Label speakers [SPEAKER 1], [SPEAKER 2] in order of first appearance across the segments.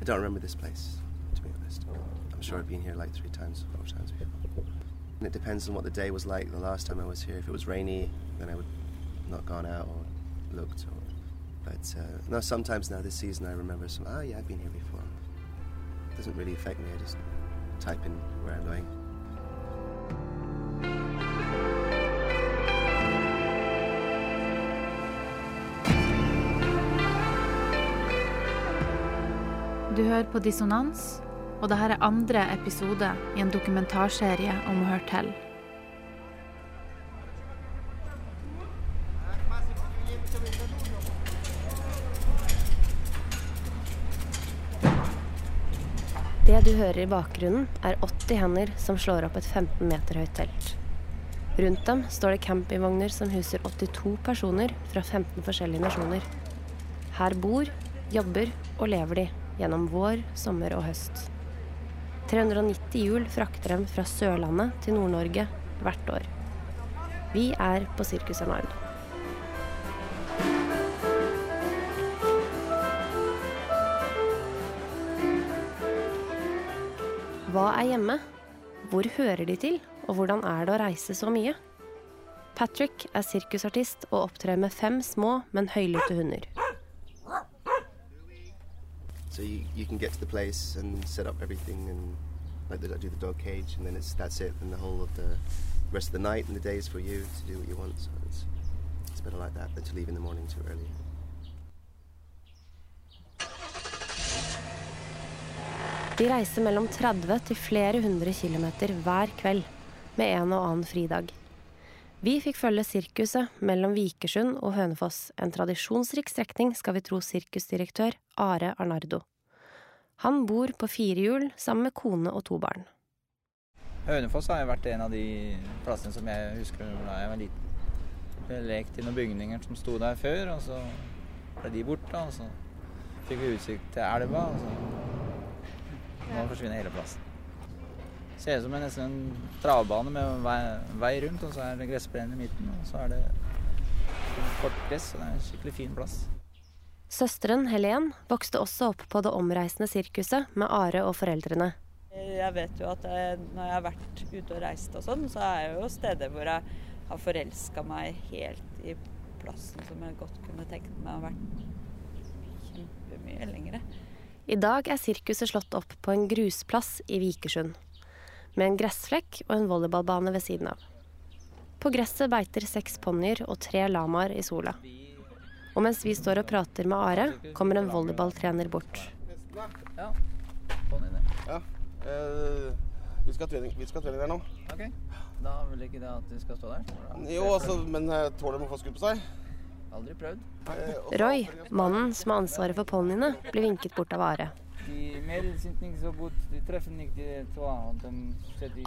[SPEAKER 1] I don't remember this place, to be honest. I'm sure I've been here like three times, four times before. And it depends on what the day was like the last time I was here. If it was rainy, then I would not gone out or looked. Or, but uh, no, sometimes now this season I remember some. Oh yeah, I've been here before. It doesn't really affect me. I just type in where I'm going.
[SPEAKER 2] Du hører på Dissonans, og dette er andre episode i en dokumentarserie om å høre til.
[SPEAKER 3] Det du hører i bakgrunnen, er 80 hender som slår opp et 15 meter høyt telt. Rundt dem står det campingvogner som huser 82 personer fra 15 forskjellige nasjoner. Her bor, jobber og lever de gjennom vår, sommer og høst. 390 hjul frakter dem fra Sørlandet til Nord-Norge hvert år. Vi er på Sirkus Arnard. Hva er hjemme? Hvor hører de til, og hvordan er det å reise så mye? Patrick er sirkusartist og opptrer med fem små, men høylytte hunder.
[SPEAKER 1] So you, you can get to the place and set up everything and like the, do the dog cage and then it's that's it and the whole of the rest of the night and the day is for you to do what you want. So it's it's better like that than to leave in the morning too early.
[SPEAKER 3] De reiser mellom 30 til flere hundre kilometer hver kveld, med en og annen fridag. Vi fikk følge sirkuset mellom Vikersund og Hønefoss, en tradisjonsrik strekning, skal vi tro sirkusdirektør Are Arnardo. Han bor på firehjul sammen med kone og to barn.
[SPEAKER 4] Hønefoss har vært en av de plassene som jeg husker da jeg var liten. Jeg lekte i noen bygninger som sto der før, og så ble de borte. Og så fikk vi utsikt til elva, og så nå forsvinner hele plassen. Ser ut som en nesten en travbane med vei, vei rundt, og så er det gressplenen i midten. Og så er det kort gress, og det er en skikkelig fin plass.
[SPEAKER 3] Søsteren Helen vokste også opp på det omreisende sirkuset med Are og foreldrene.
[SPEAKER 5] Jeg vet jo at jeg, når jeg har vært ute og reist og sånn, så er jeg jo steder hvor jeg har forelska meg helt i plassen som jeg godt kunne tenkt meg å ha vært kjempemye lengre.
[SPEAKER 3] I dag er sirkuset slått opp på en grusplass i Vikersund. Med en gressflekk og en volleyballbane ved siden av. På gresset beiter seks ponnier og tre lamaer i sola. Og mens vi står og prater med Are, kommer en volleyballtrener bort.
[SPEAKER 4] Ja.
[SPEAKER 1] Ja, eh, vi skal ha trening, vi skal ha trening der nå.
[SPEAKER 4] Ok, da vil ikke det at du skal stå der?
[SPEAKER 1] Jo, altså, men eh, tåler de å få skudd på seg?
[SPEAKER 4] Aldri prøvd.
[SPEAKER 1] Eh,
[SPEAKER 3] Roy, mannen som har ansvaret for ponniene, blir vinket bort av Are.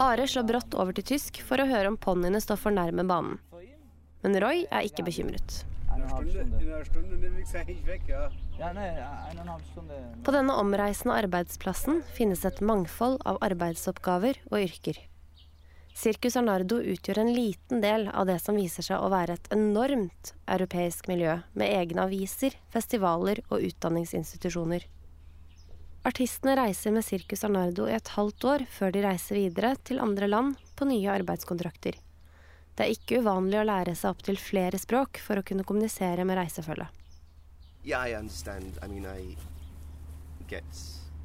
[SPEAKER 3] Are slår brått over til tysk for å høre om ponniene står for nærme banen. Men Roy er ikke bekymret.
[SPEAKER 6] Stunde,
[SPEAKER 4] stunde.
[SPEAKER 6] weg, ja.
[SPEAKER 4] Ja, nei.
[SPEAKER 3] På denne omreisende arbeidsplassen finnes et mangfold av arbeidsoppgaver og yrker. Circus Arnardo utgjør en liten del av det som viser seg å være et enormt europeisk miljø, med egne aviser, festivaler og utdanningsinstitusjoner. Artistene reiser med Circus Arnardo i et halvt år før de reiser videre til andre land på nye arbeidskontrakter. Det er ikke uvanlig å lære seg opptil flere språk for å kunne kommunisere med reisefølget.
[SPEAKER 1] Yeah, I understand. I mean, I get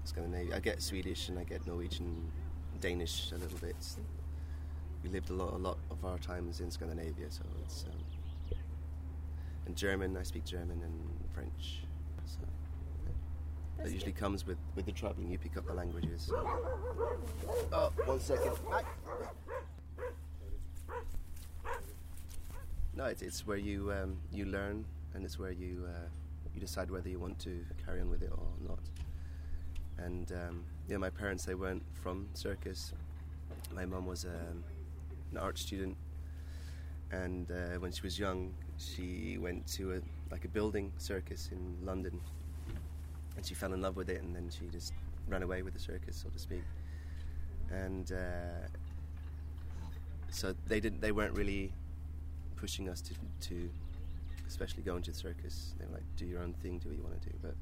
[SPEAKER 1] Scandinavian. I get Swedish and I get Norwegian, Danish a little bit. We lived a lot, a lot of our times in Scandinavia, so it's um, and German. I speak German and French. So yeah. that usually comes with with the traveling. You pick up the languages. Oh, one second. No, it's, it's where you um, you learn, and it's where you uh, you decide whether you want to carry on with it or not. And um, yeah, my parents they weren't from circus. My mum was um, an art student, and uh, when she was young, she went to a like a building circus in London, and she fell in love with it, and then she just ran away with the circus, so to speak. And uh, so they didn't. They weren't really pushing us to, to especially go into the circus. They were like, do your own thing, do what you want to do. But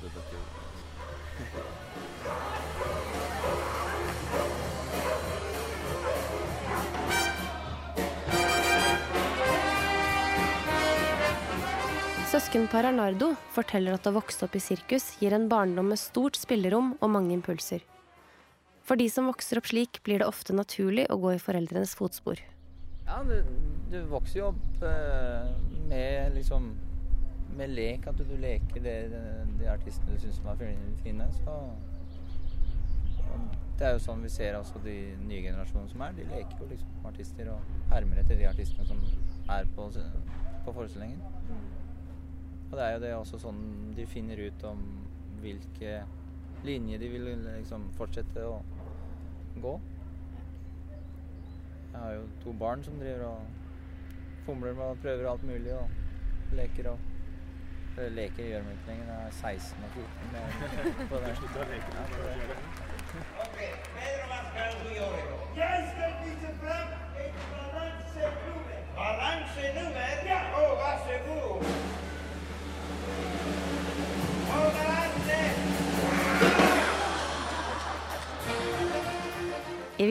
[SPEAKER 1] for booking.
[SPEAKER 3] Søskenparet Nardo forteller at å vokse opp i sirkus gir en barndom med stort spillerom og mange impulser. For de som vokser opp slik, blir det ofte naturlig å gå i foreldrenes fotspor.
[SPEAKER 4] Du, du vokser jo opp eh, med liksom Med lek, at du, du leker det, de artistene du syns fin- fine. Så Det er jo sånn vi ser også de nye generasjonene som er. De leker jo liksom artister og hermer etter de artistene som er på, på forestillingen. Og det er jo det også sånn de finner ut om hvilke linjer de vil liksom fortsette å gå. Jeg har jo to barn som driver og fomler med og prøver alt mulig og leker og Eller leker gjør de ikke lenger, jeg er 16 og 14. Men på det. Ja, på det.
[SPEAKER 7] Balance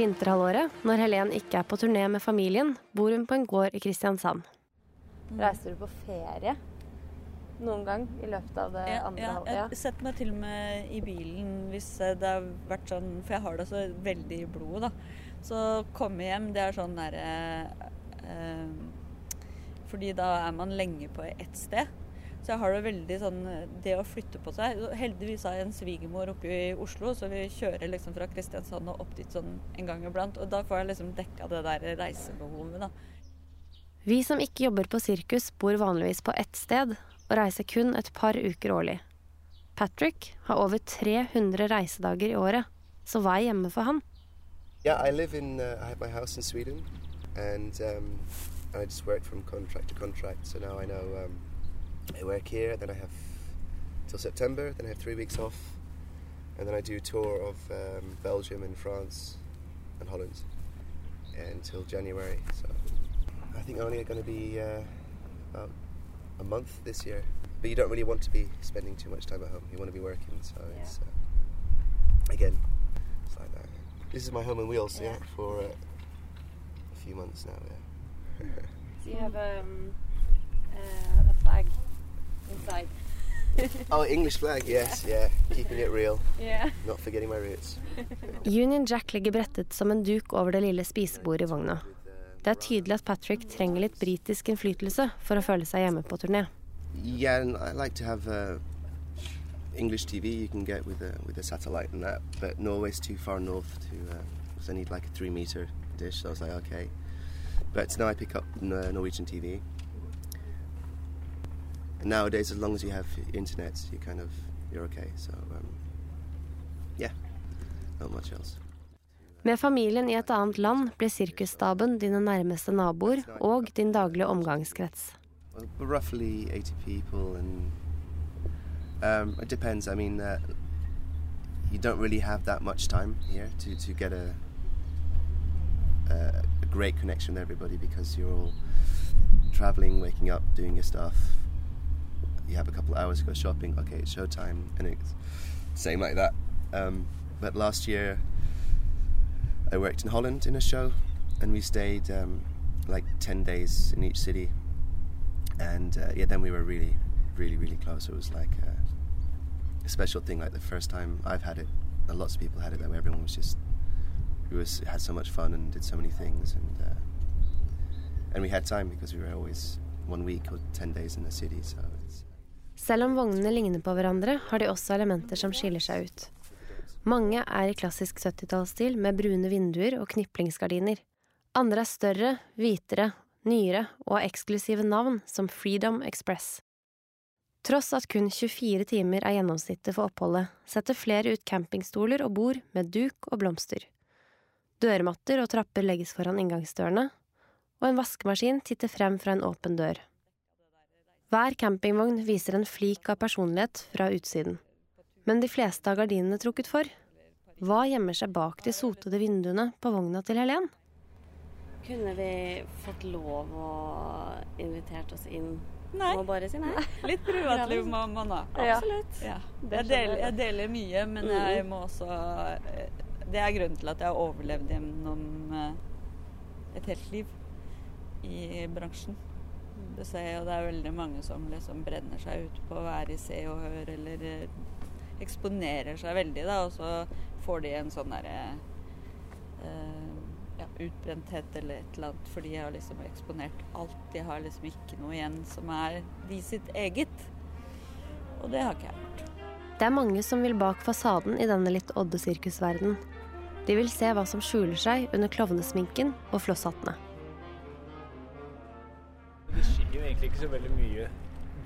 [SPEAKER 3] vinterhalvåret, når Helen ikke er på turné med familien, bor hun på en gård i Kristiansand.
[SPEAKER 8] Reiser du på ferie noen gang i løpet av det
[SPEAKER 5] Ja,
[SPEAKER 8] andre
[SPEAKER 5] ja,
[SPEAKER 8] halvåret?
[SPEAKER 5] jeg setter meg til og med i bilen hvis eh, det har vært sånn For jeg har det så veldig i blodet, da. Så komme hjem, det er sånn derre eh, Fordi da er man lenge på ett sted. Så jeg har det veldig sånn Det å flytte på seg Heldigvis har jeg en svigermor oppe i Oslo, så vi kjører liksom fra Kristiansand og opp dit sånn en gang iblant. Og da får jeg liksom dekka det der reisebehovet, da.
[SPEAKER 3] Vi som ikke jobber på sirkus, bor vanligvis på ett sted og reiser kun et par uker årlig. Patrick har over 300 reisedager i året, så hva er hjemme for han?
[SPEAKER 1] Yeah, I live in. Uh, I have my house in Sweden, and um, I just work from contract to contract. So now I know um, I work here, then I have till September, then I have three weeks off, and then I do a tour of um, Belgium and France and Holland until January. So I think only going to be uh, about a month this year. But you don't really want to be spending too much time at home. You want to be working. So it's uh, again, it's like that. This is my home on wheels, yeah, for uh, a few months now. Yeah.
[SPEAKER 8] So you have um,
[SPEAKER 1] oh, English flag, yes, yeah. Keeping it real,
[SPEAKER 8] Yeah.
[SPEAKER 1] not forgetting my roots.
[SPEAKER 3] Union Jack ligger brettet som en duk over det lille spisebordet i vogna. Det er tydelig at Patrick trenger litt britisk innflytelse for å føle seg hjemme på turné.
[SPEAKER 1] Yeah, and I like to have uh, English TV you can get with a with a satellite and that, but Norway's too far north to. Uh, so I need like a three meter dish. So I was like, okay. But now I pick up Norwegian TV. And nowadays, as long as you have internet, you kind of you're okay. So um, yeah, not much else.
[SPEAKER 3] Med familien i et annet land blir sirkusstaben dine nærmeste naboer og din daglige omgangskrets.
[SPEAKER 1] Well, roughly 80 people, and um, it depends. I mean, uh, you don't really have that much time here to, to get a, a a great connection with everybody because you're all traveling, waking up, doing your stuff. You have a couple of hours to go shopping. Okay, it's showtime, and it's same like that. Um, but last year, I worked in Holland in a show, and we stayed um, like ten days in each city and uh, yeah, then we were really, really, really close. It was like uh, a special thing. Like the first time I've had it, and lots of people had it. That way, everyone was just we was had so much fun and did so many things, and uh, and we had time because we were always one week or ten days in the city. So it's,
[SPEAKER 3] Selv om vognene ligner på hverandre, har de også elementer som skiller seg ut. Mange er i klassisk 70-tallsstil med brune vinduer og kniplingsgardiner. Andre er større, hvitere, nyere og har eksklusive navn som Freedom Express. Tross at kun 24 timer er gjennomsnittet for oppholdet, setter flere ut campingstoler og bord med duk og blomster. Dørmatter og trapper legges foran inngangsdørene, og en vaskemaskin titter frem fra en åpen dør. Hver campingvogn viser en flik av personlighet fra utsiden. Men de fleste har gardinene trukket for. Hva gjemmer seg bak de sotede vinduene på vogna til Helen?
[SPEAKER 8] Kunne vi fått lov å invitert oss inn
[SPEAKER 5] Nei.
[SPEAKER 8] og bare si nei?
[SPEAKER 5] Litt privatliv må man ha. Absolutt. Ja. Jeg, deler,
[SPEAKER 8] jeg.
[SPEAKER 5] deler mye, men jeg må også eh, Det er grunnen til at jeg har overlevd gjennom eh, et helt liv i bransjen. Det ser det er veldig mange som liksom brenner seg ut på å være i Se og Hør, eller eh, eksponerer seg veldig, da, og så får de en sånn derre eh, ja, utbrenthet eller et eller annet, fordi de har liksom eksponert alt. De har liksom ikke noe igjen som er de sitt eget. Og det har ikke jeg gjort.
[SPEAKER 3] Det er mange som vil bak fasaden i denne litt odde sirkusverden. De vil se hva som skjuler seg under klovnesminken og flosshattene.
[SPEAKER 9] Egentlig ikke så veldig mye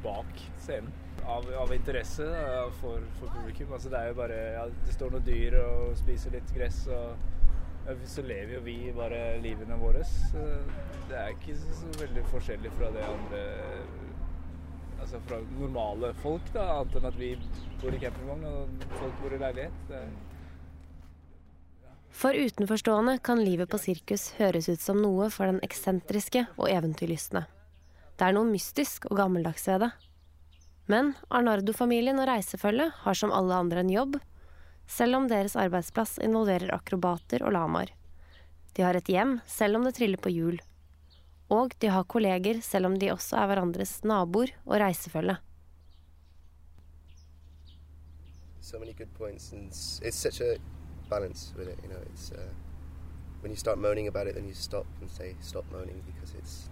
[SPEAKER 9] bak scenen av, av interesse da, for, for publikum. Altså, det er jo bare ja, Det står noen dyr og spiser litt gress, og ja, så lever jo vi bare livene våre. Det er ikke så, så veldig forskjellig fra det andre Altså fra normale folk, da, annet enn at vi bor i campingvogn og folk bor i leilighet. Det
[SPEAKER 3] For utenforstående kan livet på sirkus høres ut som noe for den eksentriske og eventyrlystne. Det er noe mystisk og gammeldags ved det. Men Arnardo-familien og reisefølget har som alle andre en jobb, selv om deres arbeidsplass involverer akrobater og lamaer. De har et hjem selv om det triller på hjul. Og de har kolleger selv om de også er hverandres naboer og reisefølge.
[SPEAKER 1] so many good points, and it's, such a balance with it. You know, it's uh, when you start moaning about it, then you stop and say stop moaning because it's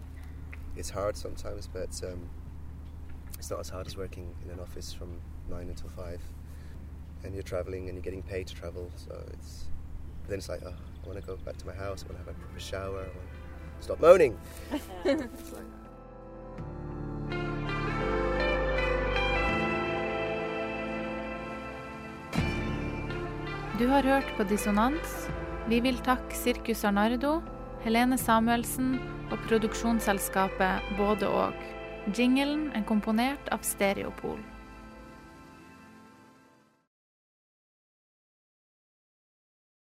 [SPEAKER 1] it's hard sometimes, but um, it's not as hard as working in an office from nine until five, and you're traveling and you're getting paid to travel. So it's but then it's like, oh, I want to go back to my house. I want to have a proper shower. I want to stop moaning. It's like-
[SPEAKER 2] Du har hørt på Dissonans. Vi vil takke Sirkus Arnardo, Helene Samuelsen og produksjonsselskapet Både og. Jinglen er komponert av Stereopol.